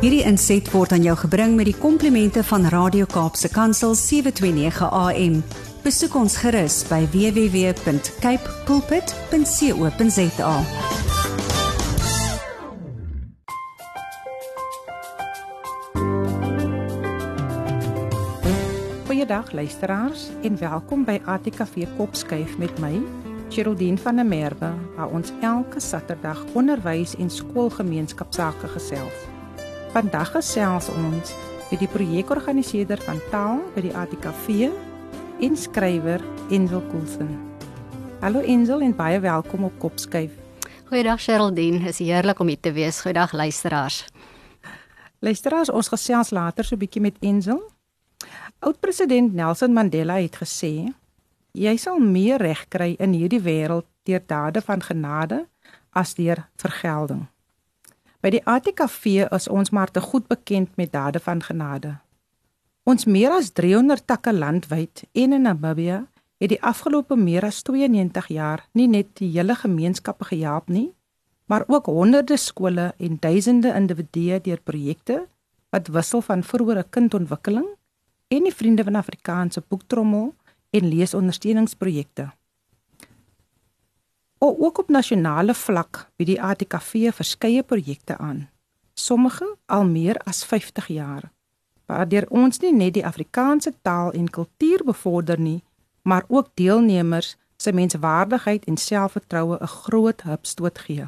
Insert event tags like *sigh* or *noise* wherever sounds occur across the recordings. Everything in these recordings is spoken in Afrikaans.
Hierdie inset word aan jou gebring met die komplimente van Radio Kaapse Kansel 729 AM. Besoek ons gerus by www.cape pulpit.co.za. Goeiedag luisteraars en welkom by ATKV Kopskuif met my Geraldine van der Merwe waar ons elke Saterdag onderwys en skoolgemeenskapsake gesels. Vandag gesels ons met die projekorganiseerder van taal by die ATKV en skrywer Enzil Coulson. Hallo Enzil en baie welkom op Kopskuif. Goeiedag Geraldine, is heerlik om hier te wees. Goeiedag luisteraars. Luisteraars, ons gesels later so 'n bietjie met Enzil. Oud-president Nelson Mandela het gesê jy sal meer reg kry in hierdie wêreld deur dade van genade as deur vergelding. By die ATKV is ons maar te goed bekend met dade van genade. Ons meer as 300 takke landwyd en in Namibië het die afgelope meer as 92 jaar nie net die hele gemeenskappe gehelp nie, maar ook honderde skole en duisende individue deur projekte wat wissel van vroeëre kindontwikkeling en die vriende van Afrikaanse boektrommel en leesondersteuningsprojekte. O, ook op nasionale vlak bied die ATKV verskeie projekte aan. Sommige al meer as 50 jaar. Waardeur ons nie net die Afrikaanse taal en kultuur bevorder nie, maar ook deelnemers se menswaardigheid en selfvertroue 'n groot hupstoot gee.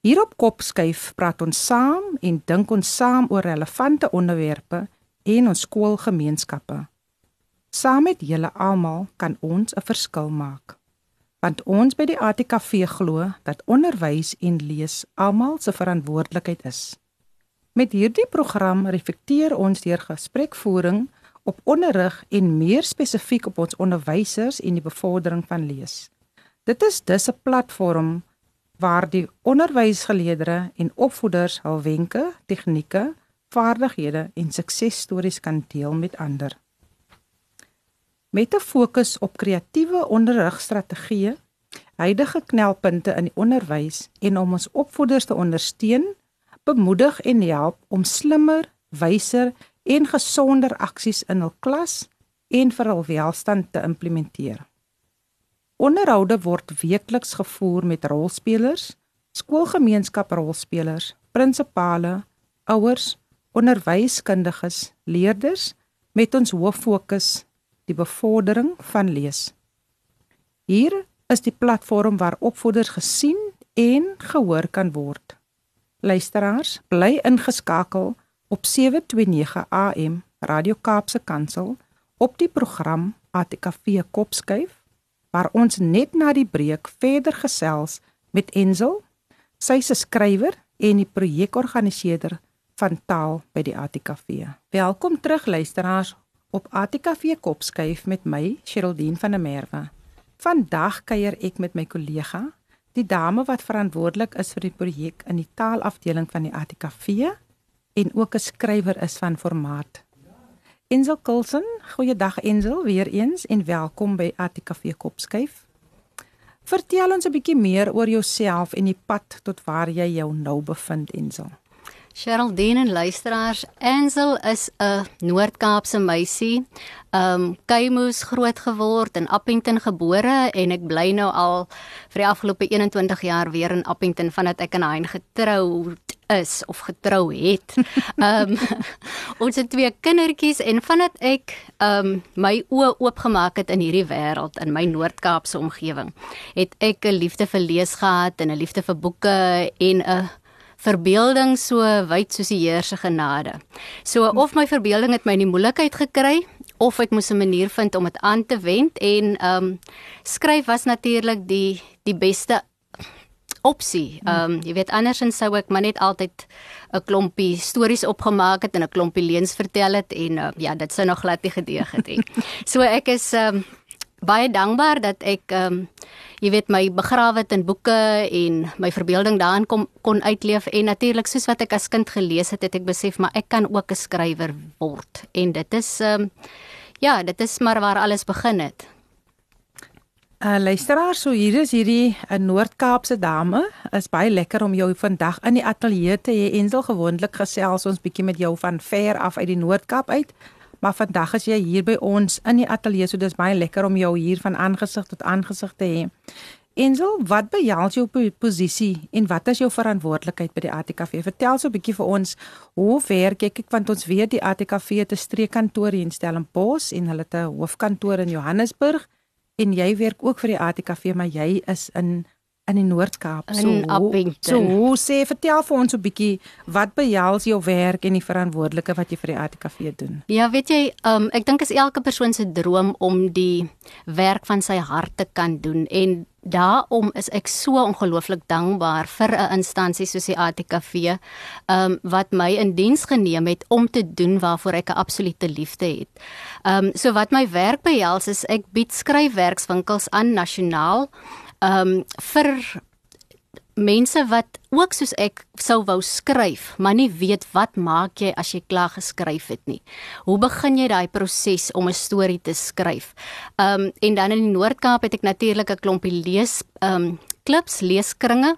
Hier op Kopskuif praat ons saam en dink ons saam oor relevante onderwerpe en ons skoolgemeenskappe. Saam met julle almal kan ons 'n verskil maak. Want ons by die ATKV glo dat onderwys en lees almal se verantwoordelikheid is. Met hierdie program reflekteer ons deur gesprekvoering op onderrig en meer spesifiek op ons onderwysers en die bevordering van lees. Dit is dus 'n platform waar die onderwysgeleerders en opvoeders hul wenke, tegnieke, vaardighede en suksesstories kan deel met ander. Met 'n fokus op kreatiewe onderrigstrategieë, huidige knelpunte in die onderwys en om ons opvoeders te ondersteun, bemoedig en help om slimmer, wyser en gesonder aksies in hul klas en vir hul welstand te implementeer. Onderhoude word weekliks gevoer met rolspelers, skoolgemeenskap rolspelers, prinsipale, ouers, onderwyskundiges, leerders met ons hoof fokus die bevordering van lees. Hier is die platform waar opvoeders gesien en gehoor kan word. Luisteraars, bly ingeskakel op 729 AM Radio Kaapse Kansel op die program ATKV Kopskuif waar ons net na die breek verder gesels met Enzil, sy se skrywer en die projekorganiseerder van taal by die ATKV. Welkom terug luisteraars op ATKV Kopskuif met my Sheraldine van der Merwe. Vandag kuier ek met my kollega, die dame wat verantwoordelik is vir die projek in die taalafdeling van die ATKV en ook 'n skrywer is van formaat. Enzil Coulson, goeiedag Enzil, weer eens en welkom by ATKV Kopskuif. Vertel ons 'n bietjie meer oor jouself en die pad tot waar jy jou nou bevind Enzil. Geraldine en luisteraars, Ansel is 'n Noord-Kaapse meisie. Um Keimoes groot geword in Appington gebore en ek bly nou al vir die afgelope 21 jaar weer in Appington vandat ek in Hein getroud is of getrou het. Um *laughs* ons het twee kindertjies en vandat ek um my oë oopgemaak het in hierdie wêreld in my Noord-Kaapse omgewing, het ek 'n liefde vir lees gehad en 'n liefde vir boeke en 'n verbeelding so wyd soos die Heer se genade. So of my verbeelding het my in die moeilikheid gekry of ek moes 'n manier vind om dit aan te wend en ehm um, skryf was natuurlik die die beste opsie. Ehm um, jy weet andersins sou ek maar net altyd 'n klompie stories opgemaak het en 'n klompie leuns vertel het en uh, ja, dit sou nog glad nie gedeeg het nie. *laughs* so ek is ehm um, baie dankbaar dat ek ehm um, jy weet my begrawe in boeke en my verbeelding daarin kom kon uitleef en natuurlik soos wat ek as kind gelees het, het ek besef maar ek kan ook 'n skrywer word. En dit is ehm um, ja, dit is maar waar alles begin het. Uh luisteraar, so hier is hierdie 'n uh, Noord-Kaapse dame. Is baie lekker om jou vandag in die ateljee te hê. Ensel gewoonlik gesels ons bietjie met jou van ver af uit die Noord-Kaap uit. Maar vandag is jy hier by ons in die ateljee, so dis baie lekker om jou hier van aangesig tot aangesig te hê. Ensel, wat behels jou posisie en wat is jou verantwoordelikheid by die ATKV? Vertel so 'n bietjie vir ons hoe werk jy? Kyk, want ons weet die ATKV het 'n streekkantoor hier in Stellenbosch en hulle het 'n hoofkantoor in Johannesburg en jy werk ook vir die ATKV, maar jy is in in die Noord-Kaap. So, so hoe sê vertel vir ons 'n bietjie wat behels jou werk en die verantwoordelike wat jy vir die ATKV doen? Ja, weet jy, um, ek dink is elke persoon se droom om die werk van sy hart te kan doen en daarom is ek so ongelooflik dankbaar vir 'n instansie soos die ATKV, um, wat my in diens geneem het om te doen waarvoor ek 'n absolute liefde het. Ehm um, so wat my werk behels is ek bied skryfwerkswinkels aan nasionaal ehm um, vir mense wat ook soos ek sou wou skryf, maar nie weet wat maak jy as jy klaar geskryf het nie. Hoe begin jy daai proses om 'n storie te skryf? Um, en dan in die Noord-Kaap het ek natuurlik 'n klompie lees um, klubs, leeskringe,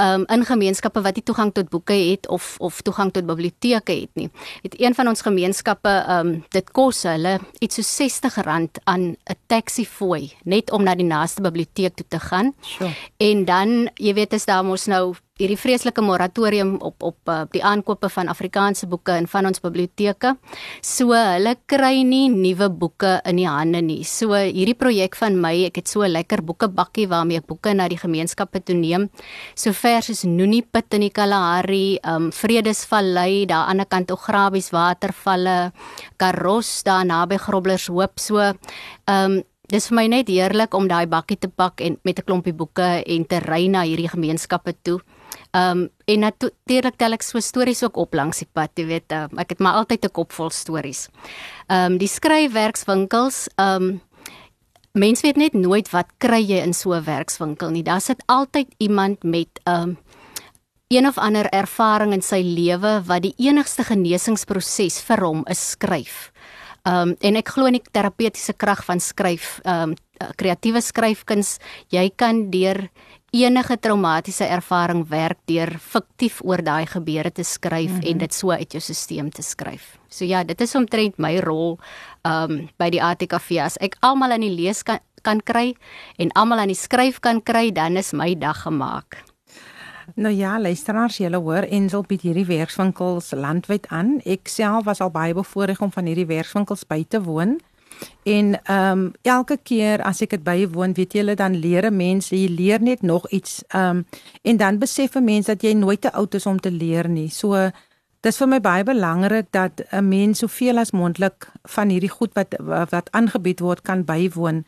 um in gemeenskappe wat nie toegang tot boeke het of of toegang tot biblioteke het nie. Het een van ons gemeenskappe um dit kos hulle iets so R60 aan 'n taxi fooi net om na die naaste biblioteek toe te gaan. Sure. En dan, jy weet, is daar mos nou hierdie vreeslike moratorium op op uh, die aankope van Afrikaanse boeke in van ons biblioteke. So hulle kry nie nuwe boeke in die hande nie. So hierdie projek van my, ek het so 'n lekker boekebakkie waarmee ek boeke na die gemeenskappe toe neem. So vers is Noenie Pit in die Kalahari, um Vredesvallei daar aan die kant Ograbies watervalle, Karos daar naby Grobblers Hoop. So um Dis vir my net heerlik om daai bakkie te pak en met 'n klompie boeke en te ry na hierdie gemeenskappe toe. Ehm um, en natuurlik tel ek so stories ook op langs die pad, jy weet, uh, ek het maar altyd 'n kop vol stories. Ehm um, die skryfwerkswinkels, ehm um, mense weet net nooit wat kry jy in so 'n werkswinkel nie. Daar sit altyd iemand met 'n um, ehm, een of ander ervaring in sy lewe wat die enigste genesingsproses vir hom is skryf. Ehm um, en ek glo in die terapeutiese krag van skryf, ehm um, kreatiewe skryfkuns. Jy kan deur enige traumatiese ervaring werk deur fiktief oor daai gebeure te skryf mm -hmm. en dit so uit jou stelsel te skryf. So ja, dit is omtrent my rol um by die ATKV as ek almal aan die lees kan kan kry en almal aan die skryf kan kry, dan is my dag gemaak. Nou ja, luisteraars, julle hoor Ensel bied hierdie werkswinkels landwyd aan. Ek self was al baie bevoorreg om van hierdie werkswinkels by te woon. En ehm um, elke keer as ek dit bywoon, weet jy, dan leer mense, jy leer net nog iets. Ehm um, en dan besef 'n mens dat jy nooit te oud is om te leer nie. So dis vir my baie belangrik dat 'n mens soveel as moontlik van hierdie goed wat wat aangebied word kan bywoon.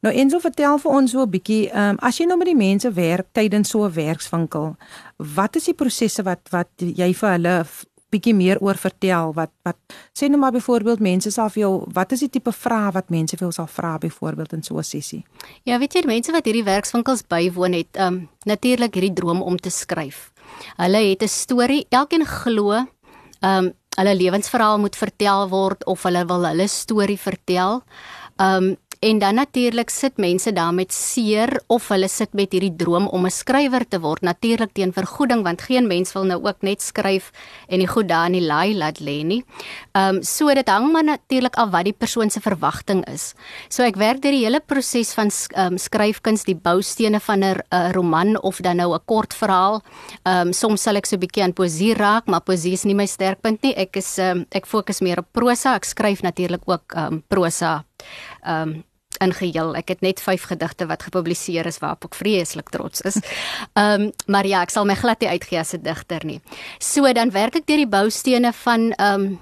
Nou en so vertel vir ons so 'n bietjie, ehm um, as jy nou met die mense werk tydens so 'n werkswinkel, wat is die prosesse wat wat jy vir hulle bietjie meer oor vertel wat wat sê nou maar byvoorbeeld mense sal vir jou wat is die tipe vrae wat mense vir jou sal vra byvoorbeeld in so 'n sessie? Ja, weet jy, mense wat hierdie werkswinkels bywoon het, ehm um, natuurlik hierdie droom om te skryf. Hulle het 'n storie, elkeen glo ehm um, hulle lewensverhaal moet vertel word of hulle wil hulle storie vertel. Ehm um, En dan natuurlik sit mense daar met seer of hulle sit met hierdie droom om 'n skrywer te word, natuurlik teen vergoeding want geen mens wil nou ook net skryf en die goed daar in die laai laat lê nie. Ehm um, so dit hang maar natuurlik af wat die persoon se verwagting is. So ek werk deur die hele proses van ehm um, skryfkuns, die boustene van 'n uh, roman of dan nou 'n kort verhaal. Ehm um, soms sal ek so 'n bietjie aan poesie raak, maar poesie is nie my sterkpunt nie. Ek is ehm um, ek fokus meer op prosa. Ek skryf natuurlik ook ehm um, prosa. Ehm um, in geheel. Ek het net 5 gedigte wat gepubliseer is waarop ek vreeslik trots is. *laughs* Ehm um, maar ja, ek sal my glad nie uitgee as 'n digter nie. So dan werk ek deur die boustene van ehm um,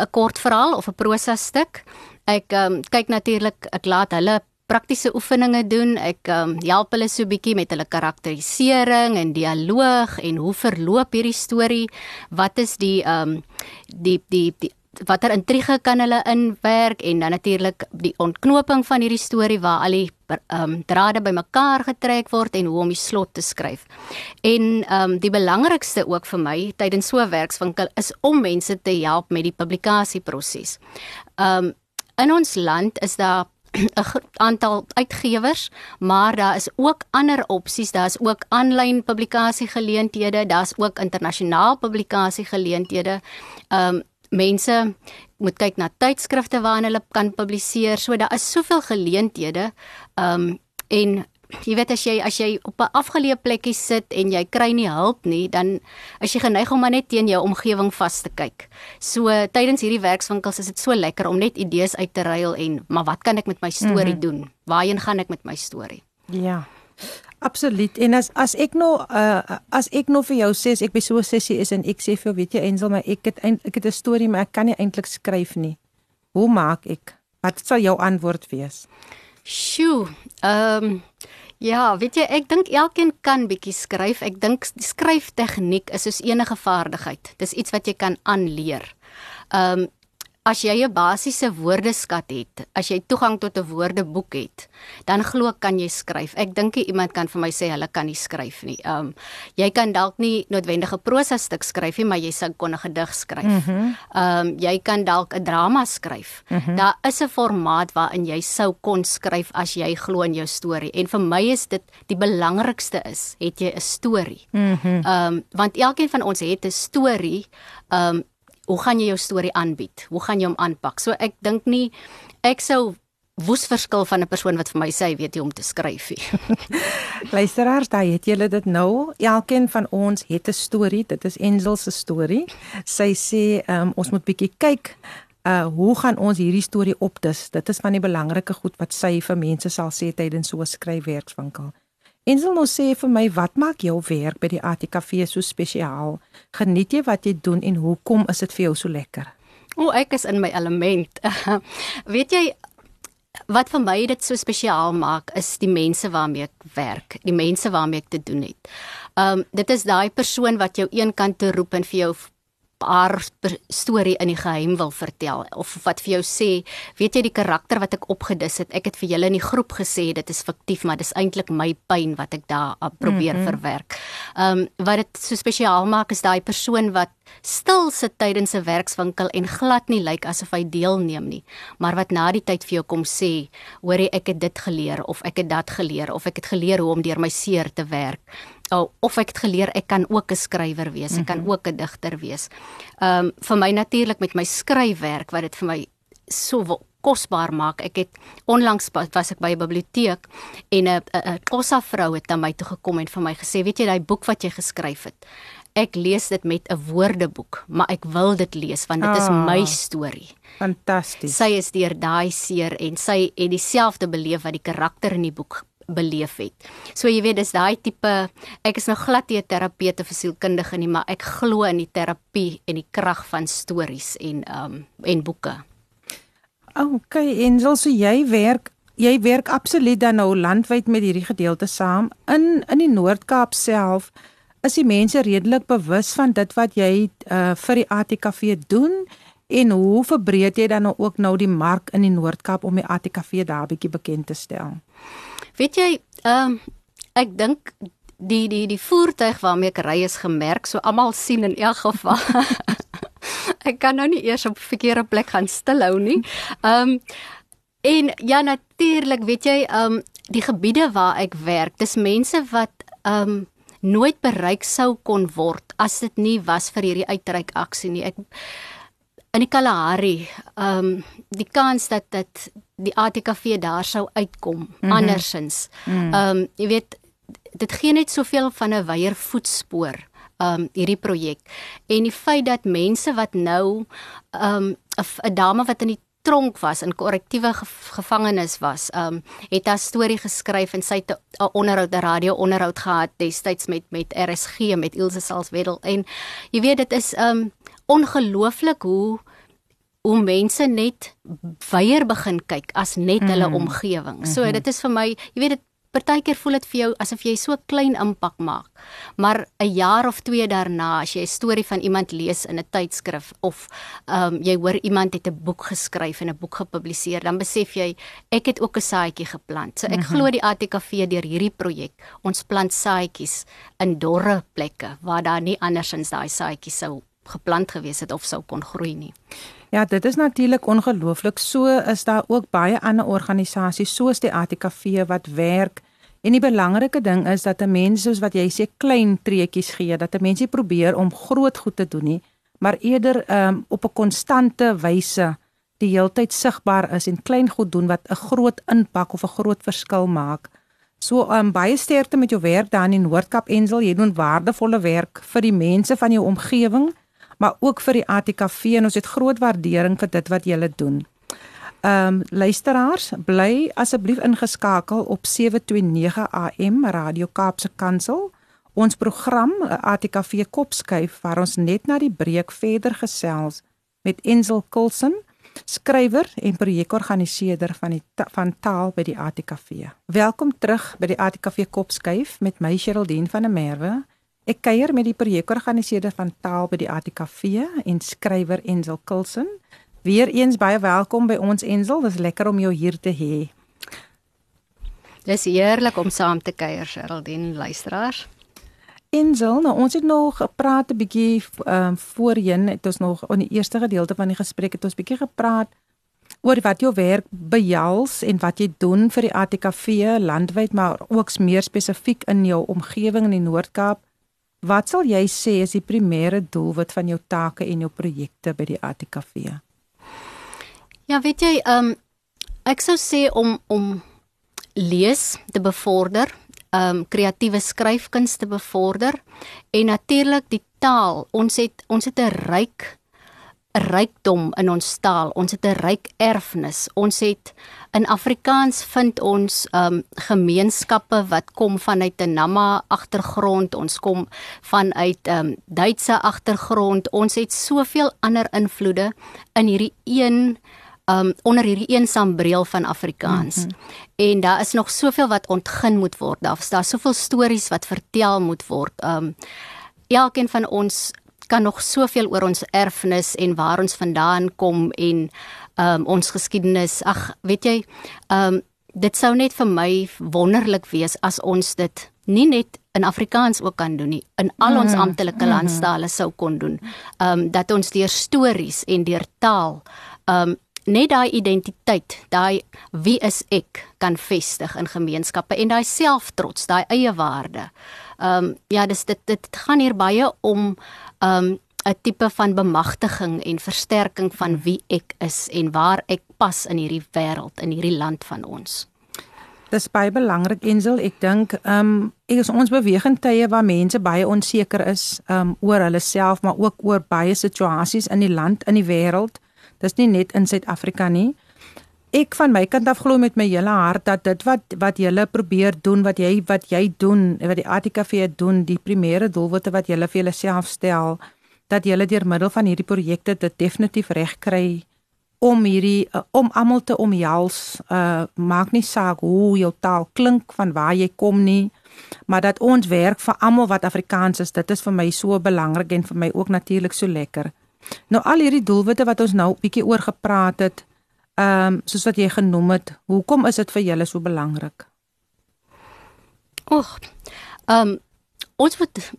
'n kort verhaal of 'n prosa stuk. Ek ehm um, kyk natuurlik ek laat hulle praktiese oefeninge doen. Ek um, help hulle so bietjie met hulle karakterisering en dialoog en hoe verloop hierdie storie? Wat is die ehm um, die die die watter intrige kan hulle inwerk en dan natuurlik die ontknoping van hierdie storie waar al die ehm um, drade bymekaar getrek word en hoe om die slot te skryf. En ehm um, die belangrikste ook vir my tydens so 'n werkswinkel is om mense te help met die publikasieproses. Ehm um, in ons land is daar *clears throat* 'n aantal uitgewers, maar daar is ook ander opsies. Daar's ook aanlyn publikasiegeleenthede, daar's ook internasionaal publikasiegeleenthede. Ehm um, mense moet kyk na tydskrifte waarin hulle kan publiseer. So daar is soveel geleenthede. Ehm um, en jy weet as jy as jy op 'n afgeleë plekkie sit en jy kry nie hulp nie, dan as jy geneig om maar net teen jou omgewing vas te kyk. So tydens hierdie werkswinkels is dit so lekker om net idees uit te ruil en maar wat kan ek met my storie mm -hmm. doen? Waarheen gaan ek met my storie? Ja. Absoluut. En as as ek nou uh as ek nou vir jou sê ek by so 'n sessie is en ek sê vir jou weet jy Ensel maar ek het ek het 'n storie maar ek kan nie eintlik skryf nie. Hoe maak ek? Wat sal jou antwoord wees? Sjoe. Ehm um, Ja, weet jy, ek dink elkeen kan bietjie skryf. Ek dink skryf tegniek is soos enige vaardigheid. Dis iets wat jy kan aanleer. Ehm um, as jy 'n basiese woordeskat het, as jy toegang tot 'n woordeboek het, dan glo ek kan jy skryf. Ek dink iemand kan vir my sê hulle kan nie skryf nie. Ehm um, jy kan dalk nie noodwendige prosa stuk skryf nie, maar jy sou kon 'n gedig skryf. Mhm. Ehm mm um, jy kan dalk 'n drama skryf. Mm -hmm. Daar is 'n formaat waarin jy sou kon skryf as jy glo in jou storie. En vir my is dit die belangrikste is, het jy 'n storie. Mhm. Ehm mm um, want elkeen van ons het 'n storie. Ehm um, hoe gaan jy jou storie aanbied? Hoe gaan jy hom aanpak? So ek dink nie ek sou woes verskil van 'n persoon wat vir my sê weet jy om te skryf nie. *laughs* Luisteraars, daai het julle dit nou. Elkeen van ons het 'n storie. Dit is Ensel se storie. Sy sê um, ons moet bietjie kyk uh hoe gaan ons hierdie storie opdis? Dit is van die belangrike goed wat sy vir mense sal sê tydens so 'n skryfwerkswinkel. Ensel nou sê vir my, wat maak jou werk by die ATKV so spesiaal? Geniet jy wat jy doen en hoekom is dit vir jou so lekker? O, ek is in my element. *laughs* Weet jy wat vir my dit so spesiaal maak is die mense waarmee ek werk, die mense waarmee ek te doen het. Um dit is daai persoon wat jou een kant toe roep en vir jou haar storie in die geheim wil vertel of wat vir jou sê, weet jy die karakter wat ek opgedis het, ek het vir julle in die groep gesê dit is fiktief, maar dis eintlik my pyn wat ek daar uh, probeer mm -hmm. verwerk. Ehm um, wat dit so spesiaal maak is daai persoon wat stil sit tydens 'n werkswinkel en glad nie lyk asof hy deelneem nie, maar wat na die tyd vir jou kom sê, hoorie ek het dit geleer of ek het dat geleer of ek het geleer hoe om deur my seer te werk oh, of ek het geleer ek kan ook 'n skrywer wees, ek kan -hmm. ook 'n digter wees. Ehm um, vir my natuurlik met my skryfwerk wat dit vir my so kosbaar maak. Ek het onlangs was ek by 'n biblioteek en 'n 'n Kossa vrou het na my toe gekom en vir my gesê, "Weet jy daai boek wat jy geskryf het? Ek lees dit met 'n woordeboek, maar ek wil dit lees want dit oh, is my ah, storie." Fantasties. Sy is deur daai seer en sy het dieselfde beleef wat die karakter in die boek beleef het. So jy weet dis daai tipe ek is nou glad nie 'n terapeut of sielkundige nie, maar ek glo in die terapie en die krag van stories en um en boeke. Okay, en so jy werk jy werk absoluut dan nou landwyd met hierdie gedeelte saam in in die Noord-Kaap self. Is die mense redelik bewus van dit wat jy uh vir die ATKV doen? En hoe verbreed jy dan nou ook nou die mark in die Noord-Kaap om die ATKV daar bietjie bekend te stel? Weet jy, ehm um, ek dink die die die voertuig waarmee ek ry is gemerk, so almal sien in elk geval. *laughs* ek kan nou nie eers op verkeerde plek gaan stilhou nie. Ehm um, en ja natuurlik, weet jy, ehm um, die gebiede waar ek werk, dis mense wat ehm um, nooit bereik sou kon word as dit nie was vir hierdie uitreik aksie nie. Ek in die Kalahari, ehm um, die kans dat dit die ATKV daar sou uitkom mm -hmm. andersins. Mhm. Ehm mm. um, jy weet dit gee net soveel van 'n weier voetspoor ehm um, hierdie projek. En die feit dat mense wat nou ehm um, 'n dame wat in die tronk was in korrektiewe gevangenis was, ehm um, het haar storie geskryf en sy het 'n onderhoud, 'n radio onderhoud gehad destyds met met RSG met Ilse Salzwedel en jy weet dit is ehm um, ongelooflik hoe hoe mense net weier begin kyk as net hulle mm. omgewing. So mm -hmm. dit is vir my, jy weet dit partykeer voel dit vir jou asof jy so klein impak maak. Maar 'n jaar of 2 daarna as jy 'n storie van iemand lees in 'n tydskrif of ehm um, jy hoor iemand het 'n boek geskryf en 'n boek gepubliseer, dan besef jy ek het ook 'n saadjie geplant. So ek mm -hmm. glo die ATKV deur hierdie projek, ons plant saadjies in dorre plekke waar daar nie andersins daai saadjies sou geplant gewees het of sou kon groei nie. Ja, dit is natuurlik ongelooflik. So is daar ook baie ander organisasies soos die ATKV wat werk. En die belangrike ding is dat 'n mens soos wat jy sê klein treetjies gee, dat 'n mens nie probeer om groot goed te doen nie, maar eerder um, op 'n konstante wyse die heeltyd sigbaar is en klein goed doen wat 'n groot impak of 'n groot verskil maak. So um, baie sterkte met jou werk daar in Noordkap Ensel. Jy doen waardevolle werk vir die mense van jou omgewing maar ook vir die ATKV en ons het groot waardering vir dit wat julle doen. Ehm um, luisteraars, bly asseblief ingeskakel op 729 AM Radio Kaapse Kansel. Ons program ATKV Kopskuif waar ons net na die breek verder gesels met Ensel Kulsen, skrywer en projekorganiseerder van die van taal by die ATKV. Welkom terug by die ATKV Kopskuif met my Sheraldine van der Merwe. Ek kuier met die projekorganiseerder van taal by die ATKV en skrywer Ensel Kulsen. Weereens baie welkom by ons Ensel. Dis lekker om jou hier te hê. Dis heerlik om saam te kuier, Geraldine luisteraars. Ensel, nou ons het nog gepraat 'n bietjie ehm um, voorheen, het ons nog in die eerste gedeelte van die gesprek het ons bietjie gepraat oor wat jou werk behels en wat jy doen vir die ATKV landwyd, maar ook meer spesifiek in jou omgewing in die Noord-Kaap. Wat sal jy sê is die primêre doelwit van jou take en jou projekte by die ATKV? Ja, weet jy, ehm um, ek sou sê om om lees te bevorder, ehm um, kreatiewe skryfkuns te bevorder en natuurlik die taal. Ons het ons het 'n ryk rykdom in ons taal. Ons het 'n ryk erfenis. Ons het In Afrikaans vind ons um gemeenskappe wat kom vanuit 'n Nama agtergrond, ons kom vanuit um Duitse agtergrond. Ons het soveel ander invloede in hierdie een um onder hierdie een sambreel van Afrikaans. Mm -hmm. En daar is nog soveel wat ontgin moet word. Daar is daar soveel stories wat vertel moet word. Um elkeen van ons kan nog soveel oor ons erfenis en waar ons vandaan kom en um, ons geskiedenis. Ag, weet jy, um, dit sou net vir my wonderlik wees as ons dit nie net in Afrikaans ook kan doen nie, in al ons mm, amptelike mm, landstale sou kon doen. Ehm um, dat ons deur stories en deur taal ehm um, net daai identiteit, daai wie is ek kan vestig in gemeenskappe en daai selftrots, daai eie waarde. Ehm um, ja, dis dit dit gaan hier baie om um, 'n tipe van bemagtiging en versterking van wie ek is en waar ek pas in hierdie wêreld, in hierdie land van ons. Dis baie belangrik Ensel, ek dink ehm um, ek is ons beweging tye waar mense baie onseker is ehm um, oor hulle self, maar ook oor baie situasies in die land, in die wêreld. Dis nie net in Suid-Afrika nie. Ek van my kant af glo met my hele hart dat dit wat wat jy probeer doen, wat jy wat jy doen, wat die ATKV doen, die primêre doelwitte wat jy vir jouself stel, dat julle deur middel van hierdie projekte dit definitief reg kry om hierdie uh, om almal te omhels. Uh maak nie saak hoe jou taal klink van waar jy kom nie, maar dat ons werk vir almal wat Afrikaans is. Dit is vir my so belangrik en vir my ook natuurlik so lekker. Nou al hierdie doelwitte wat ons nou bietjie oor gepraat het, ehm um, soos wat jy genoem het, hoekom is dit vir julle so belangrik? Och. Ehm um, ons moet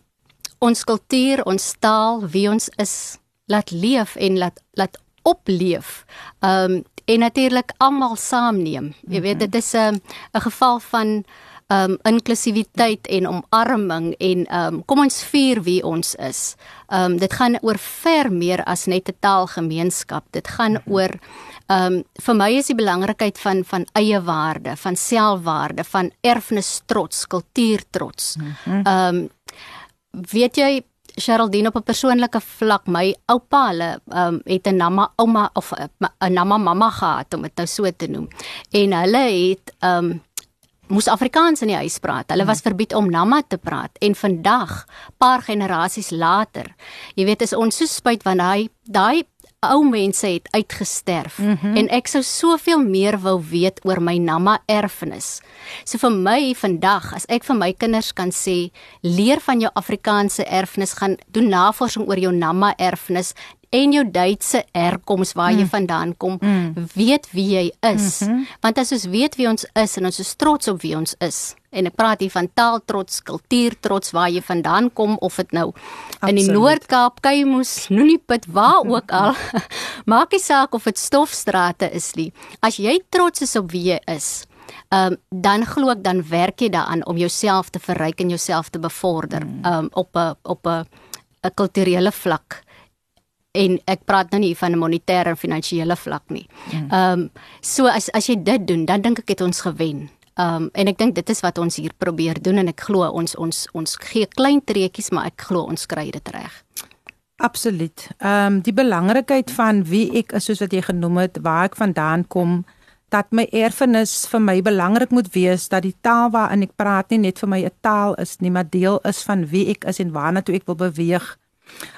ons kultuur, ons taal, wie ons is, laat leef en laat laat opleef. Um en natuurlik almal saamneem. Jy weet dit is 'n 'n geval van um inklusiwiteit en omarming en um kom ons vier wie ons is. Um dit gaan oor ver meer as net 'n taalgemeenskap. Dit gaan mhm. Oor um vir my is die belangrikheid van van eie waarde, van selfwaarde, van erfenis trots, kultuur trots. Mhm. Um weet jy Geraldine op 'n persoonlike vlak my oupa hulle um, het 'n namma ouma of 'n namma mamma gehad om dit nou so te noem en hulle het um, moes Afrikaans in die huis praat. Hulle was verbied om namma te praat en vandag paar generasies later jy weet is ons so spyt want daai daai ou mense het uitgesterf mm -hmm. en ek sou soveel meer wou weet oor my namma erfenis. So vir my vandag as ek vir my kinders kan sê leer van jou Afrikaanse erfenis gaan doen navorsing oor jou namma erfenis en jou Duitse herkoms waar mm. jy vandaan kom, mm. weet wie jy is. Mm -hmm. Want as ons weet wie ons is en ons is trots op wie ons is en ek praat hier van taal trots, kultuur trots waar jy vandaan kom of dit nou Absoluut. in die Noord-Kaap, Kuimoes, Nuliput, waar ook al. *laughs* Maak nie saak of dit stofstrate is nie. As jy trots is op wie jy is, um, dan glo ek dan werk jy daaraan om jouself te verryk en jouself te bevorder um, op 'n op 'n 'n kulturele vlak en ek praat nou nie van 'n monetêre en finansiële vlak nie. Ehm um, so as as jy dit doen, dan dink ek het ons gewen. Ehm um, en ek dink dit is wat ons hier probeer doen en ek glo ons ons ons gee klein treetjies, maar ek glo ons kry dit reg. Absoluut. Ehm um, die belangrikheid van wie ek is soos wat jy genoem het, waar ek vandaan kom, dat my erfenis vir my belangrik moet wees dat die taal waarin ek praat nie net vir my 'n taal is nie, maar deel is van wie ek is en waarna toe ek wil beweeg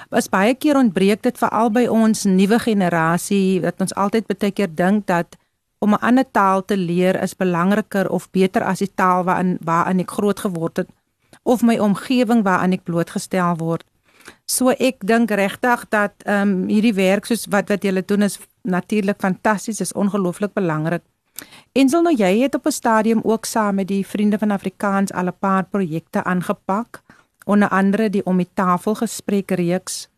Was baie keer ontbreek dit veral by ons nuwe generasie dat ons altyd baie keer dink dat om 'n ander taal te leer is belangriker of beter as die taal waarin waarin ek groot geword het of my omgewing waarin ek blootgestel word. So ek dink regtig dat ehm um, hierdie werk soos wat wat julle doen is natuurlik fantasties, is ongelooflik belangrik. Ensel nou jy het op 'n stadium ook saam met die Vriende van Afrikaans al 'n paar projekte aangepak onder andere die om die tafel gesprek reeks.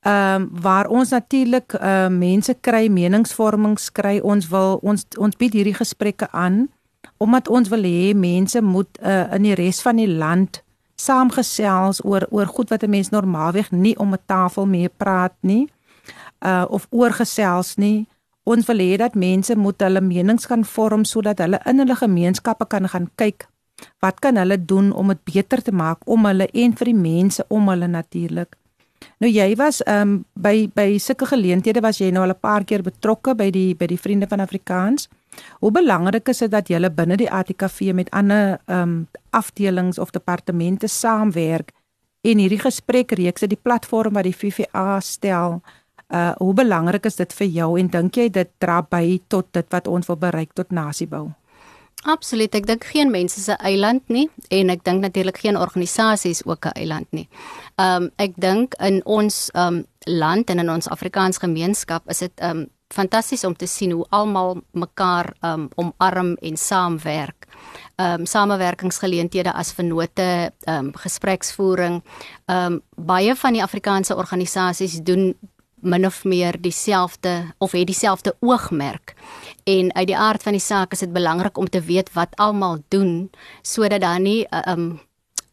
Ehm um, waar ons natuurlik uh mense kry meningsvormings kry ons wil ons ons bied hierdie gesprekke aan omdat ons wil hê mense moet uh in die res van die land saamgesels oor oor goed wat 'n mens normaalweg nie om 'n tafel mee praat nie uh of oorgesels nie ons wil hê dat mense moet hulle menings kan vorm sodat hulle in hulle gemeenskappe kan gaan kyk Wat kan hulle doen om dit beter te maak om hulle en vir die mense om hulle natuurlik? Nou jy was ehm um, by by sulke geleenthede was jy nou al 'n paar keer betrokke by die by die Vriende van Afrikaans. Hoe belangrik is dit dat julle binne die ATKV met ander ehm um, afdelings of departemente saamwerk en hierdie gesprekreekse die platform wat die VVA stel? Uh hoe belangrik is dit vir jou en dink jy dit dra by tot dit wat ons wil bereik tot nasiebou? Absoluut. Ek dink geen mens is 'n eiland nie en ek dink natuurlik geen organisasie is ook 'n eiland nie. Um ek dink in ons um land en in ons Afrikaans gemeenskap is dit um fantasties om te sien hoe almal mekaar um omarm en saamwerk. Um samewerkingsgeleenthede as vennote, um gespreksvoering. Um baie van die Afrikaanse organisasies doen min of meer dieselfde of het dieselfde oogmerk. En uit die aard van die saak is dit belangrik om te weet wat almal doen sodat daar nie 'n uh, um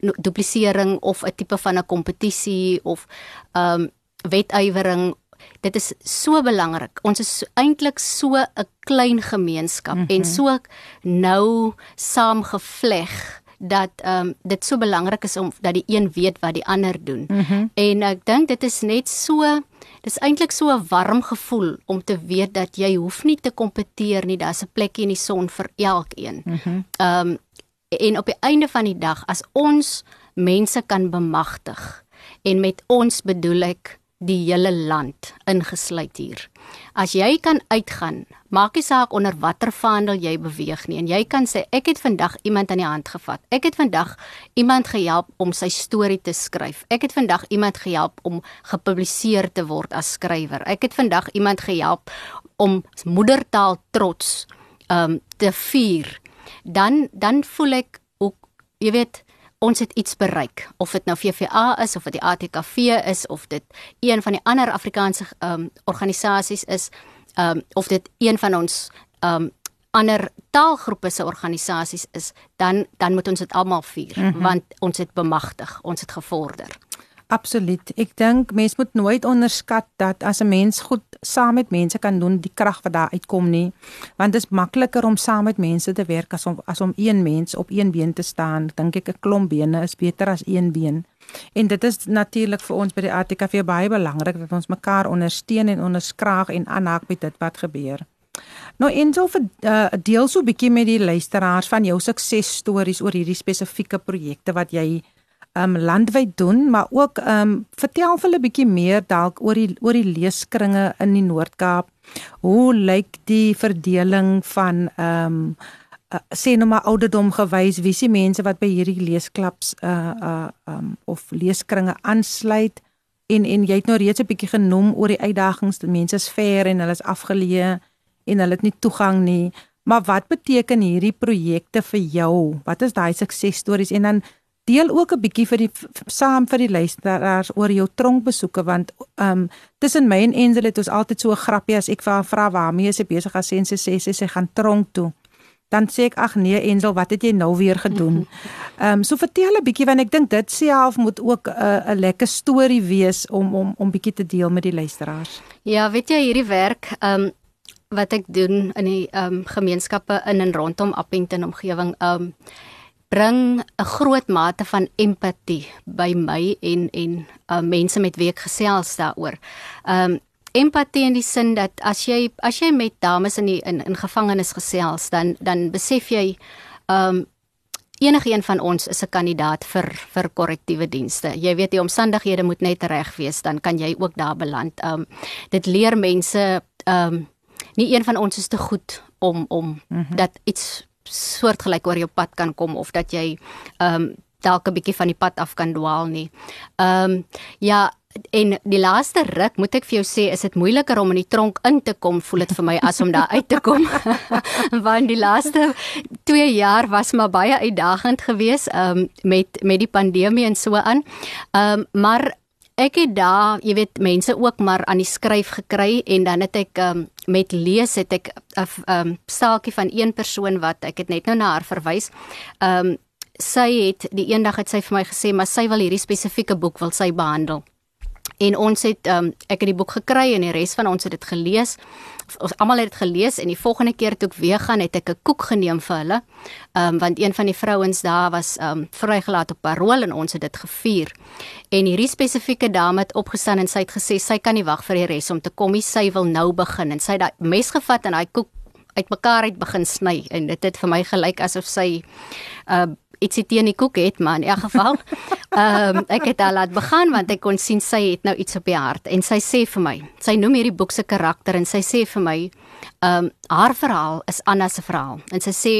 duplisering of 'n tipe van 'n kompetisie of um wetywering dit is so belangrik. Ons is eintlik so 'n klein gemeenskap mm -hmm. en so nou saamgevleg dat ehm um, dit so belangrik is om dat die een weet wat die ander doen. Mm -hmm. En ek dink dit is net so dis eintlik so 'n warm gevoel om te weet dat jy hoef nie te kompeteer nie, daar's 'n plekjie in die son vir elkeen. Ehm mm um, en op die einde van die dag as ons mense kan bemagtig en met ons bedoel ek die hele land ingesluit hier. As jy kan uitgaan, maak nie saak onder watter vaandel jy beweeg nie en jy kan sê ek het vandag iemand aan die hand gevat. Ek het vandag iemand gehelp om sy storie te skryf. Ek het vandag iemand gehelp om gepubliseer te word as skrywer. Ek het vandag iemand gehelp om moedertaal trots um te vier. Dan dan voel ek ook jy weet ons het iets bereik of dit nou VVA is of dit die ATKV is of dit een van die ander Afrikaanse um, organisasies is um, of dit een van ons um, ander taalgroepe se organisasies is dan dan moet ons dit almal vier mm -hmm. want ons het bemagtig ons het gevorder Absoluut. Ek dink mens moet nooit onderskat dat as 'n mens goed saam met mense kan doen, die krag wat daar uitkom nie. Want dit is makliker om saam met mense te werk as om as om een mens op een been te staan. Dink ek 'n klomp bene is beter as een been. En dit is natuurlik vir ons by die ATKV baie belangrik dat ons mekaar ondersteun en onderskraag en aanhaak by dit wat gebeur. Nou en so vir uh, deel so 'n bietjie met die luisteraars van jou suksesstories oor hierdie spesifieke projekte wat jy um landwyd doen, maar ook um vertel vir hulle 'n bietjie meer dalk oor die oor die leeskringe in die Noord-Kaap. Hoe lyk die verdeling van um uh, sê nou maar ouderdom gewys, wie se mense wat by hierdie leesklubs uh uh um of leeskringe aansluit? En en jy het nou reeds 'n bietjie genoem oor die uitdagings, die mense is ver en hulle is afgeleë en hulle het nie toegang nie. Maar wat beteken hierdie projekte vir jou? Wat is daai suksesstories en dan deel ook 'n bietjie vir die saam vir die luisteraars oor jou tronkbesoeke want ehm um, tussen my en Ensel het ons altyd so 'n grappie as ek vir haar vra waarmee sy besig is en sy sê sy, sy gaan tronk toe. Dan sê ek ag nee Ensel, wat het jy nou weer gedoen? *laughs* Ehm um, so vertel 'n bietjie want ek dink dit self moet ook 'n uh, 'n lekker storie wees om om om bietjie te deel met die luisteraars. Ja, weet jy hierdie werk ehm um, wat ek doen in die ehm um, gemeenskappe in en rondom Appington omgewing ehm um, bring 'n groot mate van empatie by my en en uh, mense met wie ek gesels daaroor. Um empatie in die sin dat as jy as jy met dames in die in, in gevangenis gesels dan dan besef jy um enige een van ons is 'n kandidaat vir vir korrektiewe dienste. Jy weet die omstandighede moet net reg wees dan kan jy ook daar beland. Um dit leer mense um nie een van ons is te goed om om mm -hmm. dat iets soortgelyk oor jou pad kan kom of dat jy ehm um, dalk 'n bietjie van die pad af kan dwaal nie. Ehm um, ja, en die laaste ruk moet ek vir jou sê is dit moeiliker om in die tronk in te kom, voel dit vir my as om daar uit te kom. *laughs* Want die laaste 2 jaar was maar baie uitdagend geweest ehm um, met met die pandemie en so aan. Ehm um, maar ek het daar, jy weet, mense ook maar aan die skryf gekry en dan het ek um, met lees het ek 'n um, ehm, saakie van een persoon wat ek het net nou na haar verwys. Ehm um, sy het die eendag het sy vir my gesê maar sy wil hierdie spesifieke boek wil sy behandel. En ons het um, ek het die boek gekry en die res van ons het dit gelees. Ons almal het dit gelees en die volgende keer toe ek weer gaan het ek 'n koek geneem vir hulle. Ehm um, want een van die vrouens daar was ehm um, vrygelaat op parol en ons het dit gevier. En hierdie spesifieke dame het opgestaan en sy het gesê sy kan nie wag vir die res om te kom. Sy wil nou begin en sy het daai mes gevat en daai koek uitmekaar uit begin sny en dit het vir my gelyk asof sy uh ietsie teen die koek het, maar in elk geval, *laughs* ehm um, ek het haar laat begin want ek kon sien sy het nou iets op die hart en sy sê vir my, sy noem hierdie boek se karakter en sy sê vir my, ehm um, haar verhaal is Anna se verhaal. En sy sê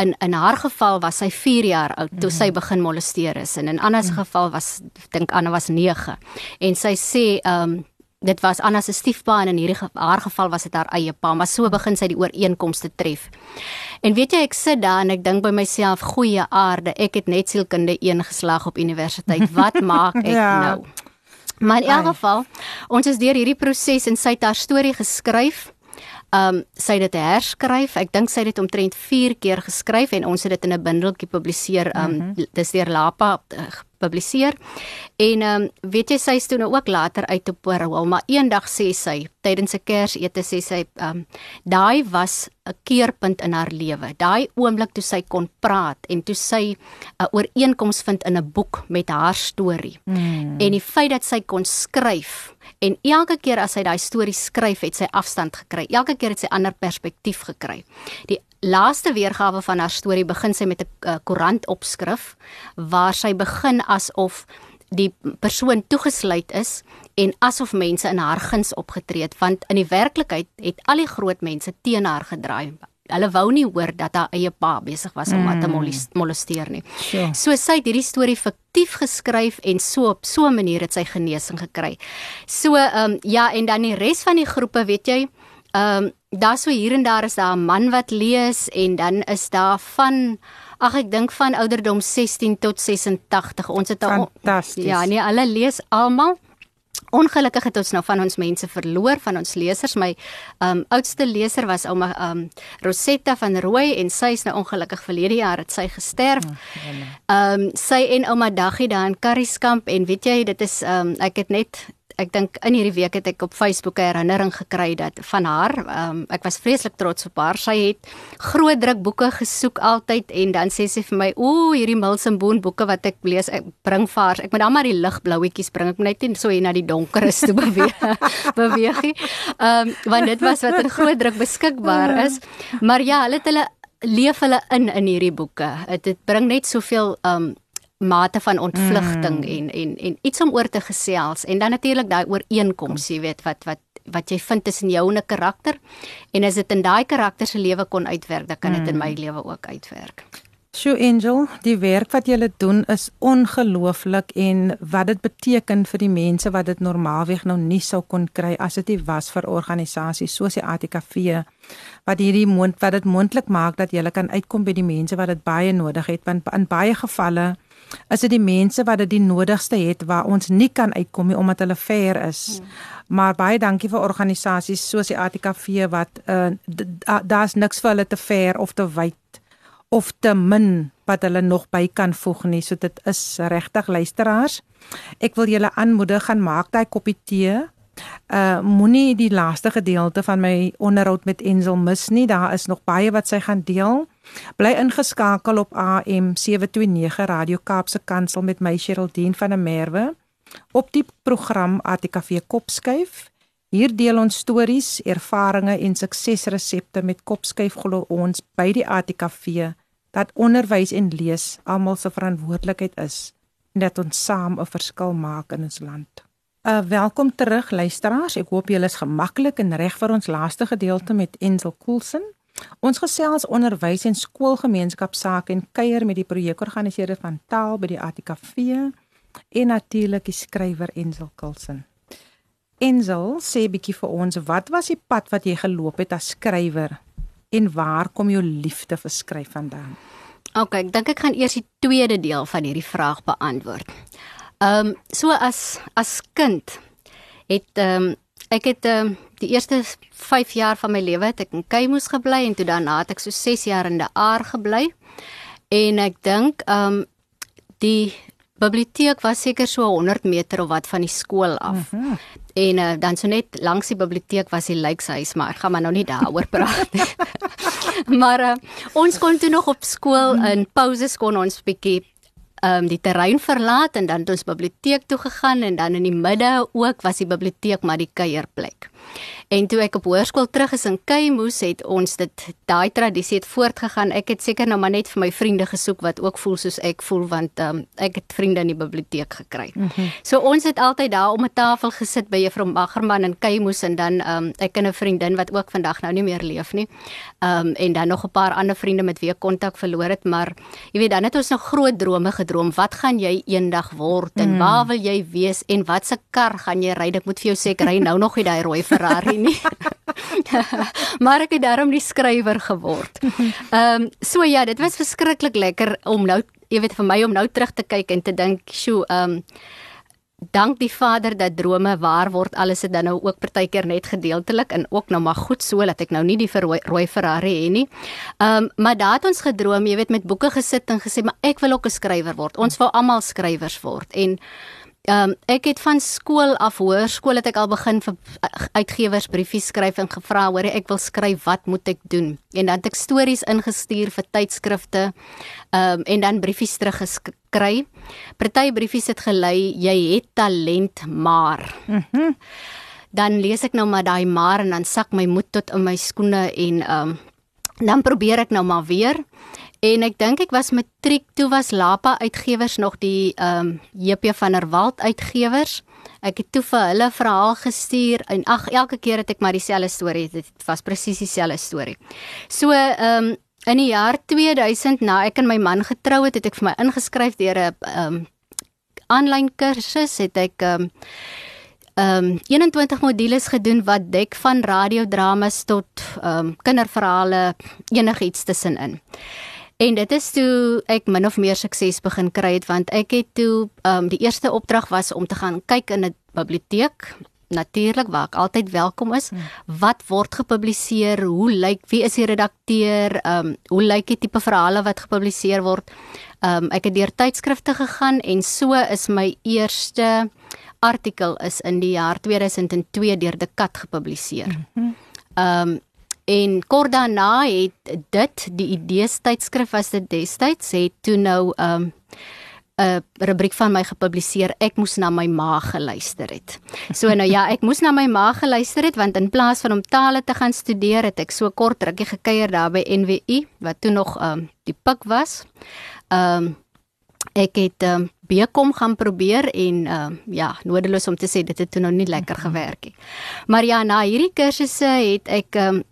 in in haar geval was sy 4 jaar oud toe sy mhm. begin molesteer is en in Anna se geval was dink Anna was 9. En sy sê ehm um, dit was Anna se stiefpa en in hierdie haar geval was dit haar eie pa, maar so begin sy die ooreenkomste tref. En weet jy ek sit daar en ek dink by myself, goeie aarde, ek het net sielkunde 1 geslag op universiteit. Wat *laughs* maak ek ja. nou? Maar in elk geval, ons is deur hierdie proses en sy het haar storie geskryf. Um sy het dit herskryf. Ek dink sy het dit omtrent 4 keer geskryf en ons het dit in 'n bundeltjie gepubliseer. Um mm -hmm. dis deur Lapa uh, gepubliseer. En ehm um, weet jy sy is toe nou ook later uit op parol, maar eendag sê sy tydens 'n Kersete sê sy ehm um, daai was 'n keerpunt in haar lewe. Daai oomblik toe sy kon praat en toe sy 'n ooreenkoms vind in 'n boek met haar storie. Mm. En die feit dat sy kon skryf En elke keer as sy daai storie skryf, het sy afstand gekry. Elke keer het sy ander perspektief gekry. Die laaste weergawe van haar storie begin sy met 'n uh, koerantopskrif waar sy begin asof die persoon toegesluit is en asof mense in haar guns opgetree het want in die werklikheid het al die groot mense teen haar gedraai hulle wou nie hoor dat haar eie pa besig was om haar te mm. molesteer nie. Sure. So sy het hierdie storie fiktief geskryf en so op so 'n manier het sy genesing gekry. So ehm um, ja en dan die res van die groepe, weet jy, ehm um, daar so hier en daar is daar 'n man wat lees en dan is daar van Ag ek dink van ouderdom 16 tot 86. Ons het al Fantasties. Ja, nee, hulle lees almal. Ongelukkig het ons nou van ons mense verloor, van ons lesers. My um oudste leser was ouma um Rosetta van Rooi en sy is nou ongelukkig verlede jaar het sy gesterf. Um sy en ouma Daggie daar in Karrieskamp en weet jy, dit is um ek het net ek dink in hierdie week het ek op Facebook 'n herinnering gekry dat van haar, um, ek was vreeslik trots op haar. Sy het groot druk boeke gesoek altyd en dan sê sy vir my, "Ooh, hierdie Milsenboon boeke wat ek lees, ek bring vir haar. Ek moet dan maar die ligblouetjies bring. Ek moet net nie so hier na die donker is toe *laughs* beweeg beweeg nie." Ehm um, want dit was wat in groot druk beskikbaar is. Maar ja, hulle het hulle leef hulle in in hierdie boeke. Dit dit bring net soveel ehm um, mate van ontvlugting mm. en en en iets om oor te gesels en dan natuurlik daai ooreenkoms, jy weet wat wat wat jy vind tussen jou en 'n karakter en as dit in daai karakter se lewe kon uitwerk, dan kan dit mm. in my lewe ook uitwerk. Sjoe Angel, die werk wat jy doen is ongelooflik en wat dit beteken vir die mense wat dit normaalweg nou nie sou kon kry as dit nie was vir organisasies soos die ATKV wat hierdie mond wat dit moontlik maak dat jy kan uitkom by die mense wat dit baie nodig het want in baie gevalle is dit die mense wat dit die nodigste het waar ons nie kan uitkom nie omdat hulle ver is. Hmm. Maar baie dankie vir organisasies soos die ATKV wat uh, daar's niks vir hulle te ver of te wyd of te min wat hulle nog by kan voeg nie. So dit is regtig luisteraars. Ek wil julle aanmoedig gaan maak daai koppie tee. Uh moenie die laaste gedeelte van my onderhoud met Ensel mis nie. Daar is nog baie wat sy gaan deel. Bly ingeskakel op AM 729 Radio Kaapse Kansel met my Sheraldine van der Merwe op die program ATKV Kopskuif. Hier deel ons stories, ervarings en suksesresepte met Kopskuif glo ons by die ATKV dat onderwys en lees almal se verantwoordelikheid is en dat ons saam 'n verskil maak in ons land. Uh welkom terug luisteraars. Ek hoop julle is gemaklik en reg vir ons laaste gedeelte met Ensel Coulson. Ons gesels onderwys en skoolgemeenskap sake en kuier met die projekorganiseerder van taal by die ATKV en natuurlik die skrywer Ensel Coulson. Ensel sê bietjie vir ons, wat was die pad wat jy geloop het as skrywer en waar kom jou liefde vir skryf vandaan? OK, ek dink ek gaan eers die tweede deel van hierdie vraag beantwoord. Ehm um, so as as kind het ehm um, ek het ehm um, die eerste 5 jaar van my lewe het ek in Keimoes gebly en toe daarna het ek so 6 jaar in die Aar gebly. En ek dink ehm um, die biblioteek was seker so 100 meter of wat van die skool af. Mm -hmm. En uh, dan so net langs die biblioteek was die lykshuis, maar ek gaan maar nou nie daaroor praat nie. *laughs* maar uh, ons kon toe nog op skool in pauses kon ons bietjie um, die terrein verlaat en dan het ons biblioteek toe gegaan en dan in die midde ook was die biblioteek maar die kuierplek. En toe ek op hoërskool terug is in Keimoes het ons dit daai tradisie het voortgegaan. Ek het seker nou maar net vir my vriende gesoek wat ook voel soos ek voel want um, ek het vriende in die biblioteek gekry. Mm -hmm. So ons het altyd daar om 'n tafel gesit by Juffrou Magerman in Keimoes en dan um, ek en 'n vriendin wat ook vandag nou nie meer leef nie. Um, en dan nog 'n paar ander vriende met wie ek kontak verloor het, maar jy weet dan het ons nog groot drome gedroom. Wat gaan jy eendag word en mm. waar wil jy wees en wat se kar gaan jy ry? Ek moet vir jou sê ek ry nou nog nie daai rooi Ferrari nie. *laughs* maar ek het daarom die skrywer geword. Ehm um, so ja, dit was verskriklik lekker om nou, jy weet vir my om nou terug te kyk en te dink, "Sjoe, ehm um, dank die Vader dat drome waar word. Alles het dan nou ook partykeer net gedeeltelik en ook nou maar goed so dat ek nou nie die rooi, rooi Ferrari het nie. Ehm um, maar daar het ons gedroom, jy weet met boeke gesit en gesê, "Maar ek wil ook 'n skrywer word. Ons wil almal skrywers word." En Ehm um, ek het van skool af hoërskool het ek al begin vir uitgewers briefies skryf en gevra hoor ek wil skryf wat moet ek doen en dan het ek stories ingestuur vir tydskrifte ehm um, en dan briefies teruggeskry. Party briefies het gelei jy het talent maar. Mhm. Mm dan lees ek nou maar daai maar en dan sak my moed tot in my skoene en ehm um, dan probeer ek nou maar weer En ek dink ek was matriek toe was Lapa uitgewers nog die ehm um, JP van der Walt uitgewers. Ek het toe vir hulle verhaal gestuur en ag elke keer het ek maar dieselfde storie. Dit was presies dieselfde storie. So ehm um, in die jaar 2000 na ek en my man getrou het, het ek vir my ingeskryf deur 'n ehm um, aanlyn kursus het ek ehm um, ehm um, 21 modules gedoen wat dek van radiodramas tot ehm um, kinderverhale enigiets tussenin. En dit is toe ek min of meer sukses begin kry het want ek het toe ehm um, die eerste opdrag was om te gaan kyk in 'n biblioteek natuurlik waar ek altyd welkom is. Hmm. Wat word gepubliseer? Hoe lyk wie is die redakteur? Ehm um, hoe lyk die tipe verhale wat gepubliseer word? Ehm um, ek het deur tydskrifte gegaan en so is my eerste artikel is in die jaar 2002 deur De Kat gepubliseer. Hmm. Ehm um, En kort daarna het dit die idees tydskrif was dit destyds het toe nou 'n um, 'n rubriek van my gepubliseer ek moes na my ma geluister het. So nou ja, ek moes na my ma geluister het want in plaas van om tale te gaan studeer het ek so kort rukkie gekuier daar by NWU wat toe nog um die pik was. Um ek het um bekom gaan probeer en um ja, nodeloos om te sê dit het toe nou nie lekker gewerk nie. Maar ja, na hierdie kursusse het ek um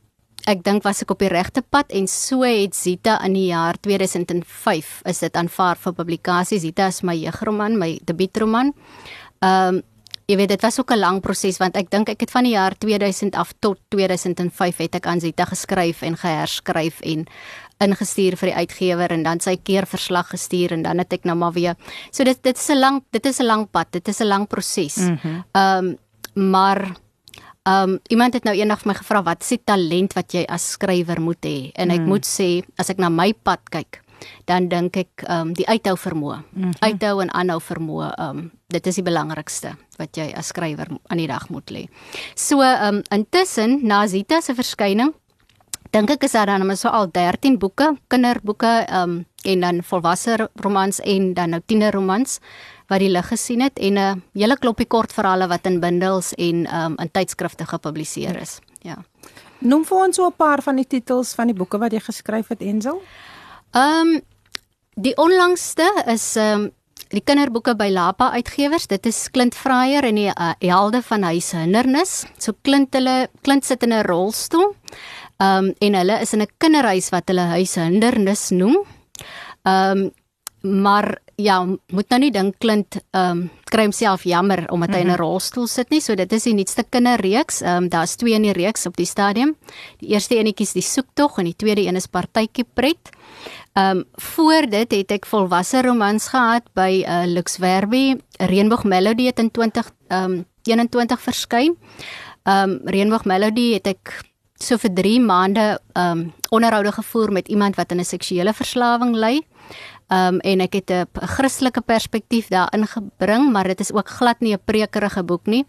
ek dink was ek op die regte pad en so het Zita in die jaar 2005 is dit aanvaar vir publikasie. Zita is my jeugroman, my debuutroman. Ehm um, jy weet dit was ook 'n lang proses want ek dink ek het van die jaar 2000 af tot 2005 het ek aan Zita geskryf en geherskryf en ingestuur vir die uitgewer en dan sy keerverslag gestuur en dan het ek nou maar weer. So dit dit is 'n lang dit is 'n lang pad. Dit is 'n lang proses. Ehm mm um, maar um, iemand het nou eendag vir my gevra wat is die talent wat jy as skrywer moet hê? En ek mm. moet sê as ek na my pad kyk, dan dink ek um, die uithou vermoë. Mm -hmm. Uithou en aanhou vermoë, um, dit is die belangrikste wat jy as skrywer aan die dag moet lê. So um, intussen na Zita se verskyning dink ek is daar dan so al 13 boeke, kinderboeke um, en dan volwasse romans en dan nou tienerromans wat die lig gesien het en 'n hele klompie kortverhale wat in bundels en um, in tydskrifte gepubliseer is. Ja. Noem vir ons so 'n paar van die titels van die boeke wat jy geskryf het Ensel. Ehm um, die onlangste is ehm um, die kinderboeke by Lapa Uitgewers. Dit is Klint Fraier en die uh, helde van huis hindernis. So Klint hulle Klint sit in 'n rolstoel. Ehm um, en hulle is in 'n kinderhuis wat hulle huis hindernis noem. Ehm um, maar ja, moet nou nie dink Klint ehm um, kry homself jammer omdat hy mm -hmm. in 'n rolstoel sit nie. So dit is die nuutste kinderreeks. Ehm um, daar's twee in die reeks op die stadium. Die eerste enetjie is die soektog en die tweede een is partytjie pret. Ehm um, voor dit het ek volwasse romans gehad by uh, Lux Verbi, Reënboog Melody het in 20 ehm um, 21 verskyn. Ehm um, Reënboog Melody het ek so vir 3 maande ehm um, onderhoude gevoer met iemand wat in 'n seksuele verslawing ly. Um, en ek het 'n Christelike perspektief daarin gebring, maar dit is ook glad nie 'n prekerige boek nie.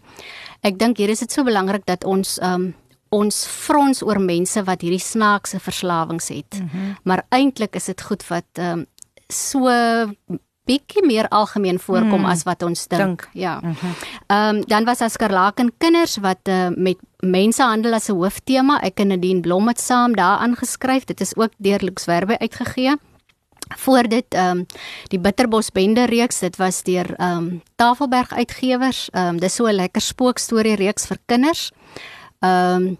Ek dink hier is dit so belangrik dat ons um, ons frons oor mense wat hierdie snaakse verslawings het. Mm -hmm. Maar eintlik is dit goed wat um, so bietjie meer algemeen voorkom mm, as wat ons dink. dink. Ja. Ehm mm um, dan was as Karlaken kinders wat uh, met mensehandel as 'n hooftema. Ek en Nadine Blom het saam daaraan geskryf. Dit is ook deur Lux Werbe uitgegee. Voor dit ehm um, die Bitterbos Bende reeks, dit was deur ehm um, Tafelberg Uitgewers. Ehm um, dis so 'n lekker spookstorie reeks vir kinders. Ehm um,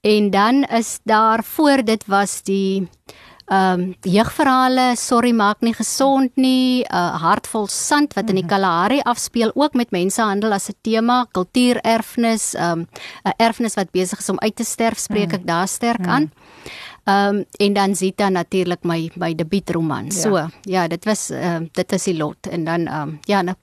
en dan is daar voor dit was die ehm um, jeugverhale, sorry maak nie gesond nie, uh, hartvol sand wat in die mhm. Kalahari afspeel ook met mensehandel as 'n tema, kultuurerfenis, ehm um, 'n erfenis wat besig is om uit te sterf, spreek ek daar sterk aan. Ehm um, en dan Zita natuurlik my my debuutroman. Ja. So, ja, dit was ehm uh, dit is die lot en dan ehm um, ja, 'n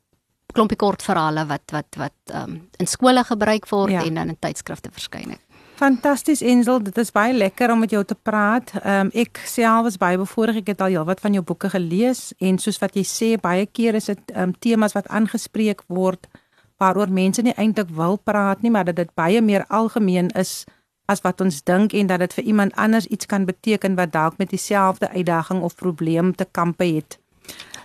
klompie kortverhale wat wat wat ehm um, in skole gebruik word ja. en dan in tydskrifte verskyn. Fantasties Ensel, dit is baie lekker om met jou te praat. Ehm um, ek self was baie bevoorreg. Ek het al heelwat van jou boeke gelees en soos wat jy sê, baie keer is dit ehm um, temas wat aangespreek word waaroor mense nie eintlik wil praat nie, maar dat dit baie meer algemeen is as wat ons dink en dat dit vir iemand anders iets kan beteken wat dalk met dieselfde uitdaging of probleem te kampe het.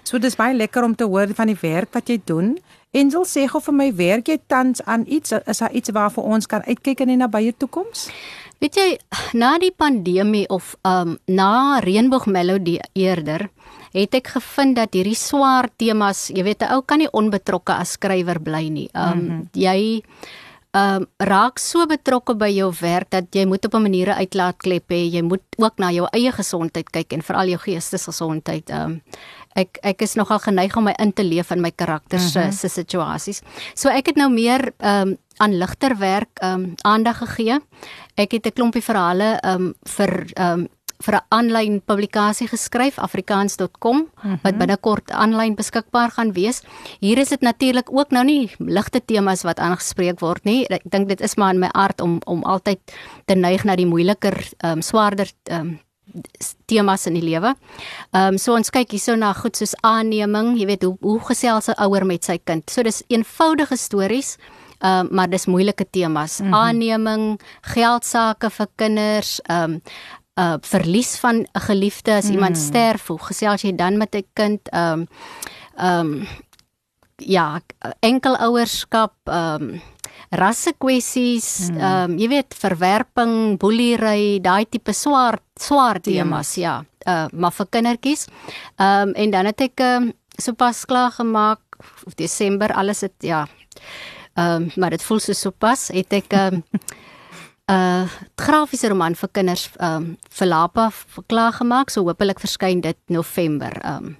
So dis baie lekker om te hoor van die werk wat jy doen. Ensel sê gou vir my, werk jy tans aan iets is daar iets waarvoor ons kan uitkyk in die nabye toekoms? Weet jy, na die pandemie of um na Reënboog Melody eerder het ek gevind dat hierdie swaar temas, jy weet 'n ou kan nie onbetrokke as skrywer bly nie. Um mm -hmm. jy ehm um, raak so betrokke by jou werk dat jy moet op 'n manier uitlaatklep hê. Jy moet ook na jou eie gesondheid kyk en veral jou geestesgesondheid. Ehm um, ek ek is nogal geneig om my in te leef in my karakters se uh -huh. se situasies. So ek het nou meer ehm um, aan ligter werk ehm um, aandag gegee. Ek het 'n klompie verhale ehm um, vir ehm um, vir 'n aanlyn publikasie geskryf afrikaans.com mm -hmm. wat binnekort aanlyn beskikbaar gaan wees. Hier is dit natuurlik ook nou nie ligte temas wat aangespreek word nie. Ek dink dit is maar in my aard om om altyd te neig na die moeiliker, ehm um, swaarder ehm um, temas in die lewe. Ehm um, so ons kyk hierso na goed soos aanneming, jy weet hoe hoe gesels 'n ouer met sy kind. So dis eenvoudige stories. Ehm um, maar dis moeilike temas. Mm -hmm. Aanneming, geld sake vir kinders, ehm um, uh verlies van 'n geliefde as mm. iemand hmm. sterf hoe gesels jy dan met 'n kind um um ja enkelouerskap um rasse kwessies mm. um jy weet verwerping boelery daai tipe swaar swaar temas ja uh maar vir kindertjies um en dan het ek um sopas klaar gemaak of Desember alles het ja um maar dit voel so sopas het ek um *laughs* 'n grafiese roman vir kinders ehm um, vir Lapa klaar gemaak. So hopelik verskyn dit November. Ehm um,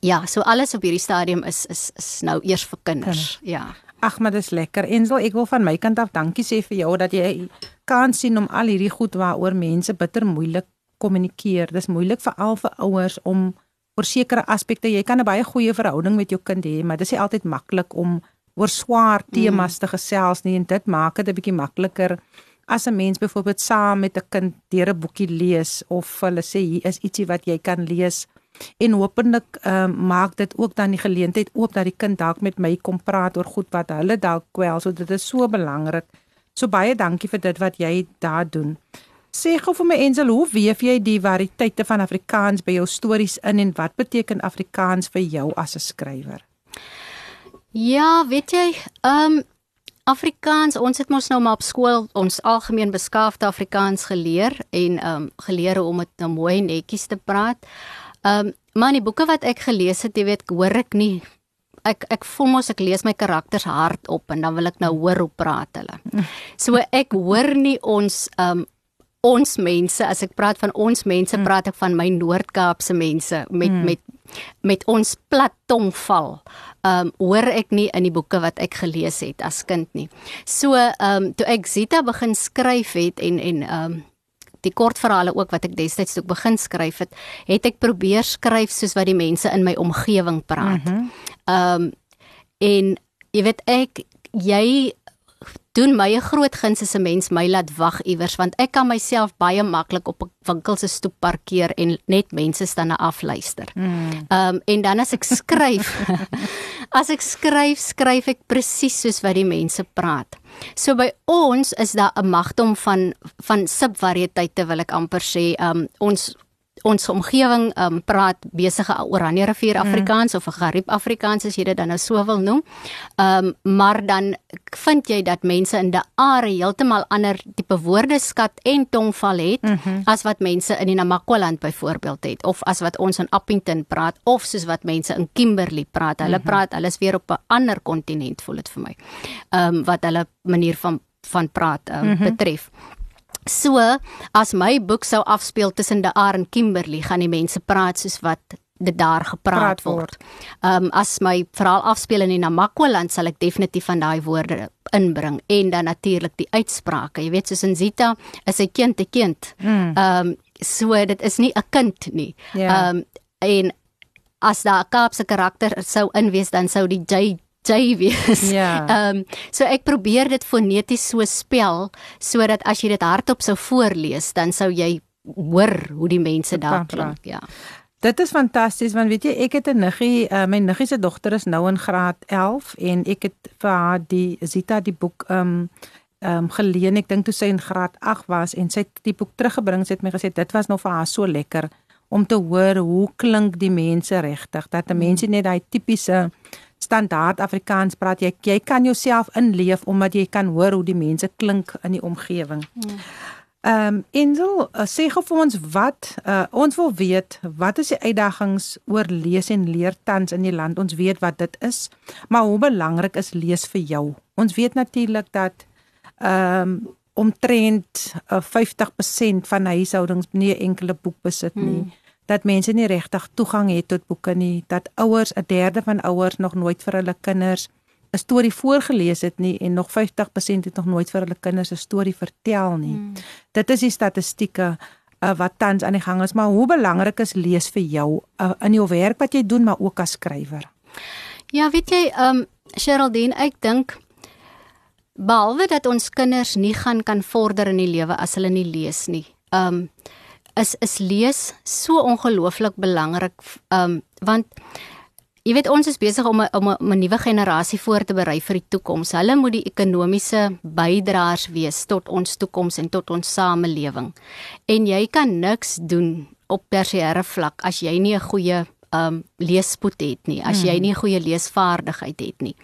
ja, so alles op hierdie stadium is is is nou eers vir kinders. Kinder. Ja. Ag, maar dis lekker. Ensel, ek wil van my kant af dankie sê vir jou dat jy kan sien om al hierdie goed waaroor mense bitter moeilik kommunikeer. Dis moeilik vir al vir ouers om oor sekere aspekte. Jy kan 'n baie goeie verhouding met jou kind hê, maar dis nie altyd maklik om oor swaar temas mm. te gesels nie en dit maak dit 'n bietjie makliker as 'n mens byvoorbeeld saam met 'n kind deur 'n boekie lees of hulle sê hier is ietsie wat jy kan lees en hopelik um, maak dit ook dan die geleentheid oop dat die kind dalk met my kom praat oor goed wat hulle dalk kwel. So dit is so belangrik. So baie dankie vir dit wat jy daar doen. Sê gou vir my Ensel, hoe weef jy die variëteite van Afrikaans by jou stories in en wat beteken Afrikaans vir jou as 'n skrywer? Ja, weet jy, ehm um, Afrikaans, ons het mos nou maar op skool ons algemeen beskaafde Afrikaans geleer en ehm um, geleer om dit nou mooi netjies te praat. Ehm um, maar die boeke wat ek gelees het, jy weet, hoor ek nie ek ek voel mos ek lees my karakters hard op en dan wil ek nou hoor hoe praat hulle. *laughs* So ek hoor nie ons ehm um, ons mense as ek praat van ons mense mm. praat ek van my Noord-Kaapse mense met mm. met met ons plat tongval. Ehm um, hoor ek nie in die boeke wat ek gelees het as kind nie. So ehm um, toe ek Zita begin skryf het en en ehm um, die kortverhale ook wat ek destyds toe begin skryf het, het ek probeer skryf soos wat die mense in my omgewing praat. Mhm. Ehm mm um, en jy weet ek jy doen my 'n groot guns as 'n mens my laat wag iewers want ek kan myself baie maklik op 'n winkel se stoep parkeer en net mense staan afluister. Hmm. Ehm um, en dan as ek skryf *laughs* as ek skryf skryf ek presies soos wat die mense praat. So by ons is daar 'n magdom van van subvariëteite wil ek amper sê. Um ons ons omgewing um praat besige Oranje rivier mm. Afrikaans mm. of 'n Garib Afrikaans as jy dit dan nou so wil noem. Um maar dan vind jy dat mense in die are heeltemal ander tipe woordeskat en tongval het mm -hmm. as wat mense in die Namakwaland byvoorbeeld het of as wat ons in Appington praat of soos wat mense in Kimberley praat. Hulle mm -hmm. praat, hulle is weer op 'n ander kontinent voel dit vir my. Um wat hulle manier van van praat um, mm -hmm. betref. So, as my boek sou afspeel tussen De Aar en Kimberley, gaan die mense praat soos wat dit daar gepraat word. Ehm um, as my verhaal afspeel in die Namakwa-land, sal ek definitief van daai woorde inbring en dan natuurlik die uitsprake. Jy weet soos in Zita, is 'n kind 'n kind. Hmm. Ehm um, so dit is nie 'n kind nie. Ja. Ehm yeah. um, en as daar 'n Kaapse karakter sou inwees, dan sou die J J wees. Ja. *laughs* Ehm um, so ek probeer dit foneties so spel sodat as jy dit hardop sou voorlees, dan sou jy hoor hoe die mense daar klink, ja. Dit is fantasties want weet jy ek het 'n niggie uh, my niggie se dogter is nou in graad 11 en ek het vir haar die Zita die boek ehm um, ehm um, geleen ek dink toe sy in graad 8 was en sy het die boek teruggebring sy het my gesê dit was nou vir haar so lekker om te hoor hoe klink die mense regtig dat 'n mens net daai tipiese standaard Afrikaans praat jy jy kan jouself inleef omdat jy kan hoor hoe die mense klink in die omgewing. Hmm. Ehm um, Insel, uh, sê gou vir ons wat uh, ons wil weet, wat is die uitdagings oor lees en leer tans in die land? Ons weet wat dit is, maar hoe belangrik is lees vir jou? Ons weet natuurlik dat ehm um, omtrent uh, 50% van huishoudings nie 'n enkele boek besit nie. Hmm dat mense nie regtig toegang het tot boeke nie, dat ouers 'n derde van ouers nog nooit vir hulle kinders 'n storie voorgeles het nie en nog 50% het nog nooit vir hulle kinders 'n storie vertel nie. Hmm. Dit is die statistieke uh, wat tans aan die gang is, maar hoe belangrik is lees vir jou uh, in jou werk wat jy doen maar ook as skrywer? Ja, weet jy, ehm um, Sheraldine, ek dink behalwe dat ons kinders nie gaan kan vorder in die lewe as hulle nie lees nie. Ehm um, is is lees so ongelooflik belangrik um want jy weet ons is besig om 'n om 'n nuwe generasie voor te berei vir die toekoms. Hulle moet die ekonomiese bydraers wees tot ons toekoms en tot ons samelewing. En jy kan niks doen op tersiêre vlak as jy nie 'n goeie um leespoet het nie, as jy hmm. nie 'n goeie leesvaardigheid het nie.